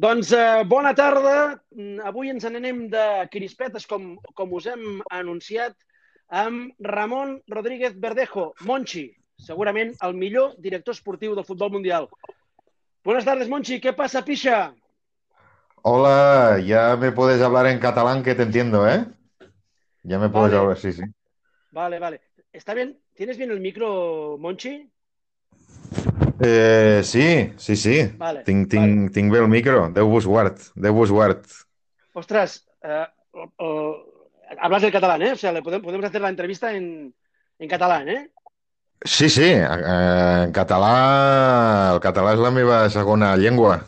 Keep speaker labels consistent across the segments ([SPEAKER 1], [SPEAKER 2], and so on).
[SPEAKER 1] Doncs eh, bona tarda. Mm, Avui ens n'anem de crispetes, com, com us hem anunciat, amb Ramon Rodríguez Verdejo, Monchi, segurament el millor director esportiu del futbol mundial. Buenas tardes, Monchi. ¿Qué pasa, picha?
[SPEAKER 2] Hola, ya me puedes hablar en catalán que te entiendo, ¿eh? Ya me puedes
[SPEAKER 1] Vale.
[SPEAKER 2] hablar, sí, sí.
[SPEAKER 1] Vale, vale. ¿Está bien? ¿Tienes bien el micro, Monchi?
[SPEAKER 2] Eh, sí, sí, sí.
[SPEAKER 1] Vale,
[SPEAKER 2] Tinc, tinc, tinc bé el micro. Déu-vos guard, Déu-vos guard.
[SPEAKER 1] Ostras, eh, o- hablas el catalán, ¿eh? O sea, le podemos, podemos hacer la entrevista en, en catalán, ¿eh?
[SPEAKER 2] Sí, sí, eh, en català... El català és la meva segona llengua.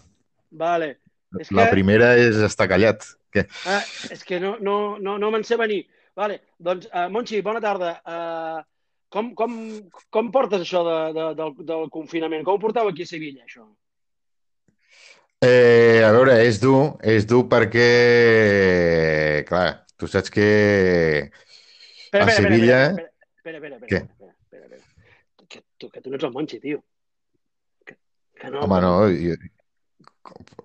[SPEAKER 1] Vale. És
[SPEAKER 2] La
[SPEAKER 1] que-
[SPEAKER 2] primera és estar callat. Que...
[SPEAKER 1] Ah, és que no, no, no, no me'n sé venir. Vale, doncs, uh, Monchi, bona tarda. Uh, com, com, com portes això de, de, del, del confinament? Com ho porteu aquí a Sevilla, això?
[SPEAKER 2] Eh, a veure, és dur, és dur perquè, clar, tu saps que
[SPEAKER 1] Espera,
[SPEAKER 2] a
[SPEAKER 1] espera,
[SPEAKER 2] Sevilla...
[SPEAKER 1] espera, espera, espera, espera, espera, espera, espera, espera. Que, tu, que tu no ets el Monchi, tio. Que, que no,
[SPEAKER 2] Home, no, jo...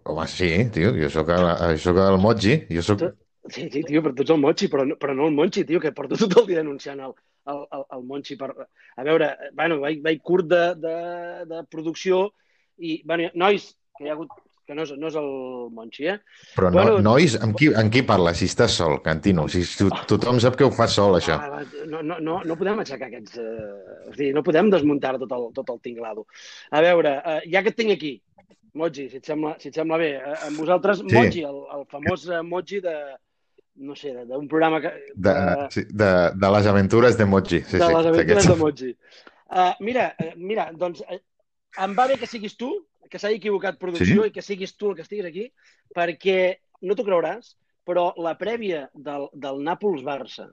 [SPEAKER 2] Home, sí, tio, jo sóc el, jo sóc el Moji, jo sóc...
[SPEAKER 1] Tu- Sí, sí, tio, però tu ets el Monchi, però, no- però no el Monchi, tio, que porto tot el dia denunciant el, el, el, el Monchi. Per... A veure, bueno, vaig, vaig curt de, de, de producció i, bueno, nois, que hi ha hagut que no és, no és el Monchi, eh?
[SPEAKER 2] Però no,
[SPEAKER 1] Bueno-
[SPEAKER 2] nois, amb qui, amb qui parles? Si estàs sol, Cantino. Si, si tothom sap que ho fas sol, això.
[SPEAKER 1] Ah, no, no, no, no podem aixecar aquests... Eh, a dir, no podem desmuntar tot el, tot el tinglado. A veure, eh, ja que et tinc aquí, Moji, si et sembla, si et sembla bé, eh, amb vosaltres,
[SPEAKER 2] Sí.
[SPEAKER 1] Moji, el, el famós eh, Moji de, no sé, de- d'un programa que,
[SPEAKER 2] De, sí, de, de les aventures de Moji. Sí,
[SPEAKER 1] de
[SPEAKER 2] sí,
[SPEAKER 1] les aventures de Moji. Uh, mira, uh, mira, doncs uh, em va bé que siguis tu, que s'hagi equivocat producció
[SPEAKER 2] Sí?
[SPEAKER 1] i que siguis tu el que estiguis aquí, perquè no t'ho creuràs, però la prèvia del, del Nàpols-Barça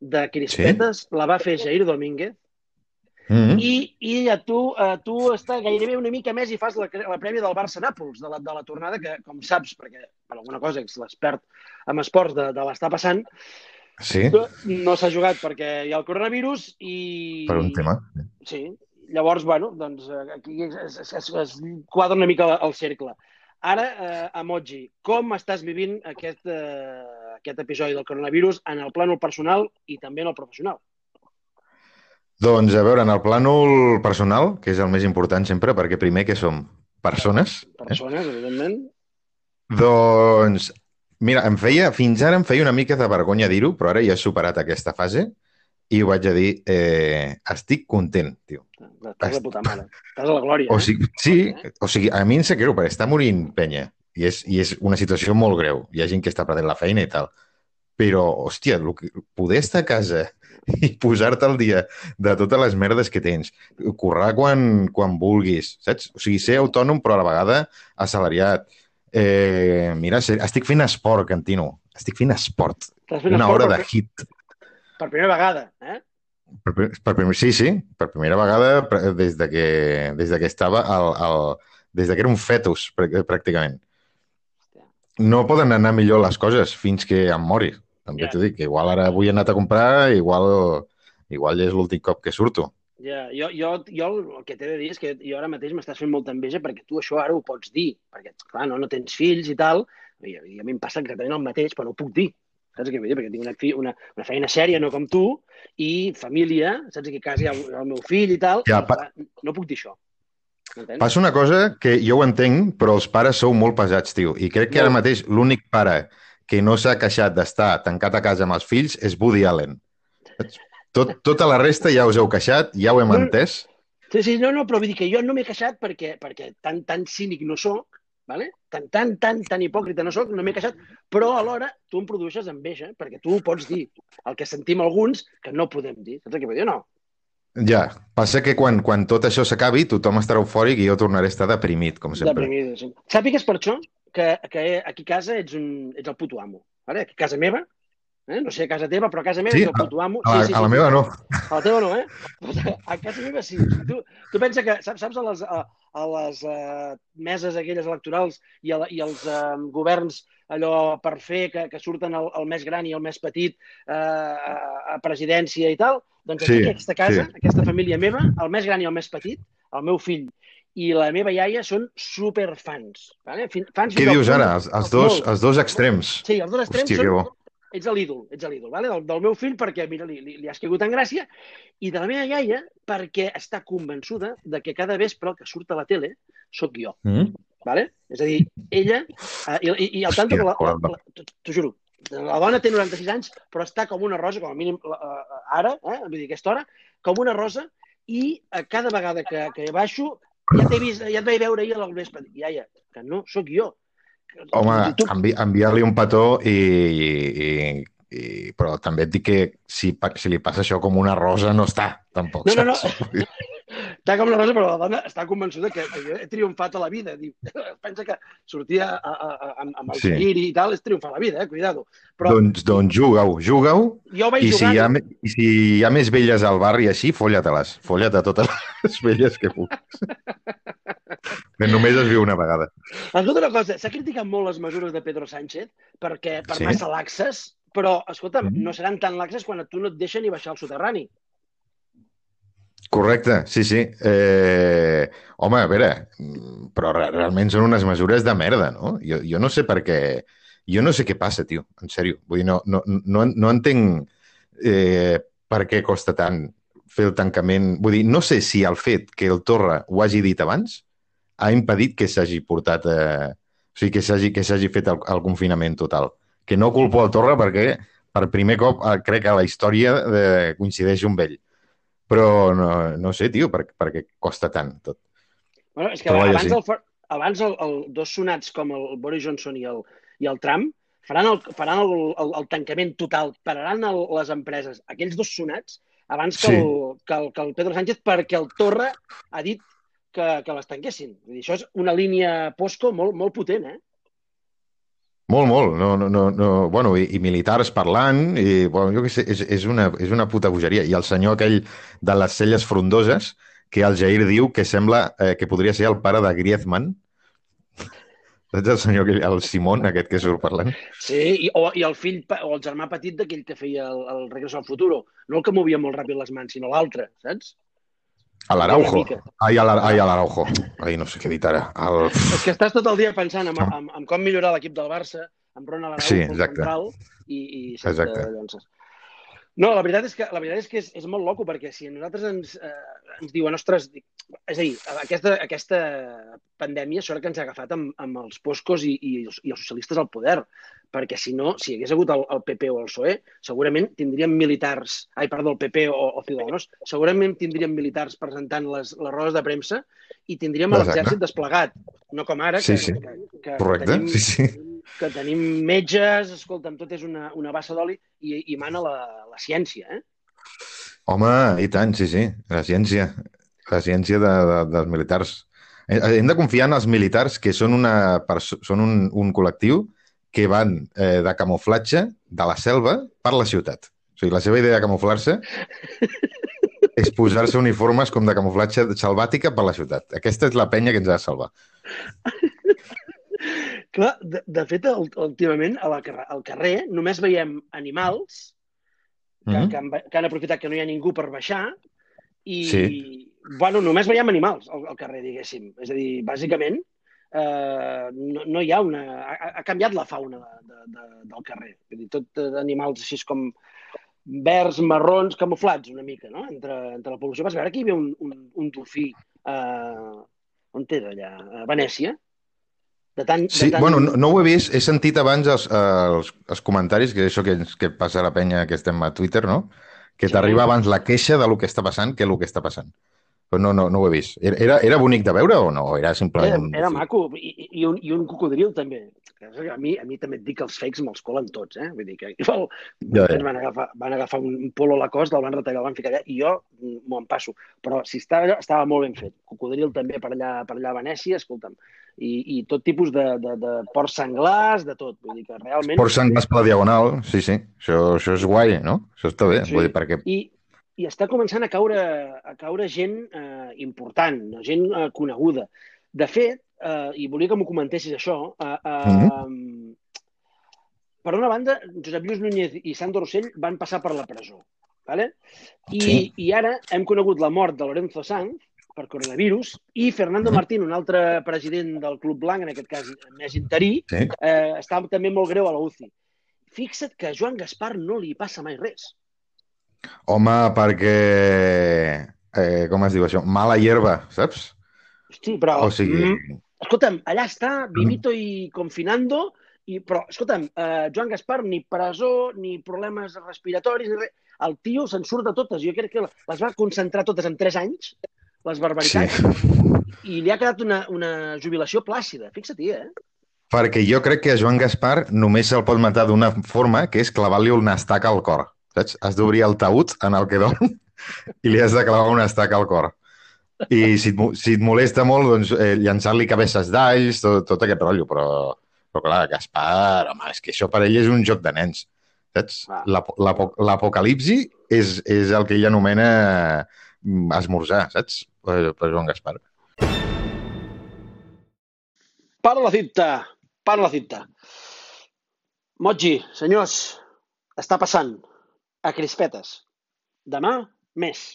[SPEAKER 1] de Crispetes la va fer Jair Domínguez
[SPEAKER 2] Mm
[SPEAKER 1] i, i a tu, a tu està gairebé una mica més i fas la, la prèvia del Barça-Nàpols, de, la, de la tornada, que, com saps, perquè per alguna cosa ets l'expert en esports de, de l'estar passant,
[SPEAKER 2] Sí,
[SPEAKER 1] no s'ha jugat perquè hi ha el coronavirus i...
[SPEAKER 2] per un tema.
[SPEAKER 1] Sí. Llavors, bueno, doncs eh, aquí es, es, es, es quadra una mica el cercle. Ara, eh, Emoji, com estàs vivint aquest, eh, aquest episodi del coronavirus en el plànol personal i també en el professional?
[SPEAKER 2] Doncs, a veure, en el plànol personal, que és el més important sempre, perquè primer que som persones, eh?
[SPEAKER 1] Persones, evidentment.
[SPEAKER 2] doncs, mira, em feia, fins ara em feia una mica de vergonya dir-ho, però ara ja he superat aquesta fase i ho vaig a dir, eh, estic content, tio.
[SPEAKER 1] Estàs de puta mare. Estàs a la glòria.
[SPEAKER 2] O
[SPEAKER 1] eh?
[SPEAKER 2] sigui, sí, o sigui, a mi em sap greu, perquè està morint penya. I és, I és una situació molt greu. Hi ha gent que està perdent la feina i tal. Però, hòstia, que, poder estar a casa i posar-te al dia de totes les merdes que tens, currar quan, quan vulguis, saps? O sigui, ser autònom però a la vegada assalariat. Eh, mira, estic fent esport, Cantino. Estic fent esport.
[SPEAKER 1] Fent
[SPEAKER 2] Una
[SPEAKER 1] esport
[SPEAKER 2] hora de
[SPEAKER 1] per,
[SPEAKER 2] hit.
[SPEAKER 1] per primera vegada, eh?
[SPEAKER 2] Per, per primer, sí, sí, per primera vegada des de que, des de que estava al, al, des de que era un fetus, prà- pràcticament. No poden anar millor les coses fins que em mori. També
[SPEAKER 1] Ja.
[SPEAKER 2] t'ho dic, igual ara avui he anat a comprar, igual, igual ja és l'últim cop que surto.
[SPEAKER 1] Ja, jo, jo, jo el que t'he de dir és que jo ara mateix m'estàs fent molta enveja perquè tu això ara ho pots dir, perquè, clar, no, no tens fills i tal, i, i a mi em passa exactament el mateix, però no ho puc dir. Saps què vull dir? Perquè tinc una, una, una feina sèria, no com tu, i família, saps? Que ha el, el meu fill i tal,
[SPEAKER 2] Ja, pa-
[SPEAKER 1] no puc dir això. M'entens?
[SPEAKER 2] Passa una cosa que jo ho entenc, però els pares sou molt pesats, tio. I crec que ara
[SPEAKER 1] Molt.
[SPEAKER 2] mateix l'únic pare que no s'ha queixat d'estar tancat a casa amb els fills és Woody Allen. Tot, tota la resta ja us heu queixat, ja ho hem
[SPEAKER 1] No.
[SPEAKER 2] entès.
[SPEAKER 1] Sí, sí, no, no, però vull dir que jo no m'he queixat perquè, perquè tan, tan cínic no sóc, vale? tan, tan, tan, tan hipòcrita no sóc, no m'he queixat, però alhora tu em produeixes enveja, perquè tu ho pots dir, el que sentim alguns que no podem dir. Saps què vull dir? No.
[SPEAKER 2] Ja, passa que quan, quan tot això s'acabi tothom estarà eufòric i jo tornaré a estar deprimit, com sempre.
[SPEAKER 1] Deprimida, sí. Sàpigues per això que, que aquí a casa ets, un, ets el puto amo. Vale? Aquí a casa meva, eh? no sé a casa teva, però a casa meva
[SPEAKER 2] Sí,
[SPEAKER 1] ets el puto amo.
[SPEAKER 2] A la, a la meva no.
[SPEAKER 1] A la teva no, eh? A, a casa meva sí. Tu, tu pensa que, saps, saps a les, a, a les uh, meses aquelles electorals i, a, i els uh, governs allò per fer que, que surten el, el més gran i el més petit uh, a, a presidència i tal? Doncs aquí,
[SPEAKER 2] Sí,
[SPEAKER 1] aquesta casa,
[SPEAKER 2] sí.
[SPEAKER 1] aquesta família meva, el més gran i el més petit, el meu fill i la meva iaia són superfans. Vale? Fans
[SPEAKER 2] Què
[SPEAKER 1] al
[SPEAKER 2] dius ara? Els, els, dos,
[SPEAKER 1] Molt.
[SPEAKER 2] els dos extrems.
[SPEAKER 1] Sí, els dos extrems
[SPEAKER 2] Hòstia,
[SPEAKER 1] són...
[SPEAKER 2] bo.
[SPEAKER 1] Ets l'ídol, ets l'ídol, vale? del, del meu fill perquè, mira, li, li, li has caigut en gràcia, i de la meva iaia perquè està convençuda de que cada vespre el que surt a la tele sóc jo,
[SPEAKER 2] Mm?
[SPEAKER 1] vale? És a dir, ella... Eh, i, i, I el tanto la, la, la, t'ho- juro, la dona té 96 anys, però està com una rosa, com a mínim eh, ara, eh, vull dir, aquesta hora, com una rosa, i a cada vegada que, que baixo ja t'he vist, ja et vaig veure ahir al vespre. Iaia, que no, sóc jo.
[SPEAKER 2] Home,
[SPEAKER 1] Tu-
[SPEAKER 2] envi enviar-li un petó i, i, i... Però també et dic que si, si li passa això com una rosa no està, tampoc,
[SPEAKER 1] No, no, no. Està com la rosa, però la dona està convençuda que jo he triomfat a la vida. Diu, pensa que sortia a, a, a, amb, el
[SPEAKER 2] Sí.
[SPEAKER 1] i tal, és triomfar a la vida, eh? Cuidado. Però
[SPEAKER 2] Doncs, doncs juga-ho, juga-ho
[SPEAKER 1] jo vaig
[SPEAKER 2] i si, hi ha, i si hi ha més velles al barri així, folla-te-les. Folla't a totes les velles que puguis. Que només es viu una vegada.
[SPEAKER 1] Escolta una cosa, s'ha criticat molt les mesures de Pedro Sánchez perquè per
[SPEAKER 2] Sí?
[SPEAKER 1] massa laxes, però, escolta,
[SPEAKER 2] Mhm.
[SPEAKER 1] no seran tan laxes quan a tu no et deixen ni baixar al soterrani.
[SPEAKER 2] Correcte, sí, sí. Eh, home, a veure, però re- realment són unes mesures de merda, no? Jo, jo no sé per què... Jo no sé què passa, tio, en sèrio. Vull dir, no, no, no, no entenc eh, per què costa tant fer el tancament. Vull dir, no sé si el fet que el Torra ho hagi dit abans ha impedit que s'hagi portat... Eh, o sigui, que s'hagi que s'hagi fet el, el confinament total. Que no culpo el Torra perquè per primer cop eh, crec que a la història eh, coincideix un vell. Però no, no sé, tio, per, per què costa tant tot.
[SPEAKER 1] Bueno, és que
[SPEAKER 2] Però
[SPEAKER 1] abans,
[SPEAKER 2] sí.
[SPEAKER 1] el, abans el, el, dos sonats com el Boris Johnson i el, i el Trump faran el, faran el, el, el tancament total, pararan el, les empreses, aquells dos sonats, abans que,
[SPEAKER 2] Sí.
[SPEAKER 1] el, que, el, que el Pedro Sánchez, perquè el Torra ha dit que, que les tanquessin. Vull dir, això és una línia POSCO molt, molt potent, eh?
[SPEAKER 2] Molt, molt. No, no, no, no. Bueno, i, i militars parlant, i, bueno, jo què sé, és, és, una, és una puta bogeria. I el senyor aquell de les celles frondoses, que el Jair diu que sembla eh, que podria ser el pare de Griezmann. Saps el senyor, aquell, el Simón, aquest que surt parlant?
[SPEAKER 1] Sí, i, o, i el fill o el germà petit d'aquell que feia el, el Regreso al Futuro. No el que movia molt ràpid les mans, sinó l'altre, saps?
[SPEAKER 2] A l'Araujo. Ai, a l'Araujo. Ai, no sé què dir ara. El...
[SPEAKER 1] És que estàs tot el dia pensant en, en, en com millorar l'equip del Barça, amb Ronald Araujo,
[SPEAKER 2] Sí, exacte.
[SPEAKER 1] central, i, i sense
[SPEAKER 2] Exacte.
[SPEAKER 1] llances. No, la veritat és que, la veritat és, que és, és molt loco, perquè si a nosaltres ens, eh, ens diuen, ostres, és a dir, aquesta, aquesta pandèmia sort que ens ha agafat amb, amb els poscos i, i, els, i els socialistes al poder, perquè si no, si hi hagués hagut el, el PP o el PSOE, segurament tindríem militars, ai, perdó, el PP o, o Ciudadanos, segurament tindríem militars presentant les, les rodes de premsa i tindríem l'exèrcit desplegat, no com ara,
[SPEAKER 2] Sí,
[SPEAKER 1] que,
[SPEAKER 2] sí.
[SPEAKER 1] que, que,
[SPEAKER 2] Correcte,
[SPEAKER 1] que tenim,
[SPEAKER 2] sí, sí.
[SPEAKER 1] Que tenim metges, escolta'm, tot és una, una bassa d'oli i, i mana la, la ciència, eh?
[SPEAKER 2] Home, i tant, sí, sí. La ciència. La ciència de, de, dels militars. Eh, Hem de confiar en els militars, que són, una, són un, un col·lectiu que van eh, de camuflatge de la selva per la ciutat. O sigui, la seva idea de camuflar-se és posar-se uniformes com de camuflatge salvàtica per la ciutat. Aquesta és la penya que ens ha de salvar.
[SPEAKER 1] Clar, de, de fet, últimament a la, carrer- al carrer només veiem animals que,
[SPEAKER 2] Mhm.
[SPEAKER 1] que, han, que han aprofitat que no hi ha ningú per baixar i,
[SPEAKER 2] Sí.
[SPEAKER 1] bueno, només veiem animals al, al carrer, diguéssim. És a dir, bàsicament, eh, no, no hi ha una... Ha, ha canviat la fauna de, de, de, del carrer. Vull dir, tot eh, animals així com verds, marrons, camuflats una mica, no?, entre, entre la població. Vas veure que hi havia un, un, un dofí eh, on era allà? A Venècia? De tant,
[SPEAKER 2] Sí,
[SPEAKER 1] de tant...
[SPEAKER 2] bueno, no, no ho he vist. He sentit abans els, els, els comentaris, que és això que, que passa a la penya que estem a Twitter, no? Que
[SPEAKER 1] Sí.
[SPEAKER 2] t'arriba abans la queixa de lo que està passant que el que està passant. Però no, no, no ho he vist. Era, era bonic de veure o no? Era
[SPEAKER 1] Era,
[SPEAKER 2] simplement...
[SPEAKER 1] era
[SPEAKER 2] dofí?
[SPEAKER 1] maco. I- i, un, I un cocodril, també. A mi, a mi també et dic que els fakes me'ls colen tots, eh? Vull dir que igual
[SPEAKER 2] Ja, ja.
[SPEAKER 1] van agafar, van agafar un polo a la costa, el van retallar, el van ficar allà, i jo m'ho en passo. Però si estava, estava molt ben fet. Cocodril també per allà, per allà a Venècia, escolta'm. I, i tot tipus de, de, de porcs senglars, de tot. Vull dir que realment...
[SPEAKER 2] Porcs senglars per la diagonal, sí, sí. Això, això és guai, no? Això està bé.
[SPEAKER 1] Sí.
[SPEAKER 2] Vull dir, perquè...
[SPEAKER 1] I, i està començant a caure, a caure gent eh, important, gent eh, coneguda. De fet, eh, i volia que m'ho comentessis això, eh, eh, per una banda, Josep Lluís Núñez i Sandro Rossell van passar per la presó. Vale? I,
[SPEAKER 2] Sí.
[SPEAKER 1] I ara hem conegut la mort de Lorenzo Sanz, per coronavirus, i Fernando
[SPEAKER 2] Mhm.
[SPEAKER 1] Martín, un altre president del Club Blanc, en aquest cas més interí,
[SPEAKER 2] Sí.
[SPEAKER 1] eh, està també molt greu a la UCI. Fixa't que a Joan Gaspar no li passa mai res.
[SPEAKER 2] Home, perquè... Eh, com es diu això? Mala hierba, saps?
[SPEAKER 1] Hosti, però...
[SPEAKER 2] O sigui...
[SPEAKER 1] mm, escolta'm, allà està, vivito i confinando, i, però, escolta'm, eh, Joan Gaspar, ni presó, ni problemes respiratoris, ni res. El tio se'n surt de totes. Jo crec que les va concentrar totes en 3 anys, les
[SPEAKER 2] Sí.
[SPEAKER 1] barbaritats, i li ha quedat una, una jubilació plàcida. Fixa-t'hi, eh?
[SPEAKER 2] Perquè jo crec que a Joan Gaspar només se'l pot matar d'una forma, que és clavant-li una estaca al cor. Saps? Has d'obrir el taüt en el que dorm i li has de clavar una estaca al cor. I si et, si et molesta molt, doncs eh, llançar-li cabesses d'alls, tot, tot aquest rotllo, però, però clar, Gaspar, home, és que això per ell és un joc de nens. Saps?
[SPEAKER 1] Ah.
[SPEAKER 2] L'apo- l'apo- L'apocalipsi és, és el que ell anomena mm, esmorzar, saps? Per, per Joan Gaspar.
[SPEAKER 1] Para la cinta, para la cinta. Moji, senyors, està passant a crispetes. Demà, més.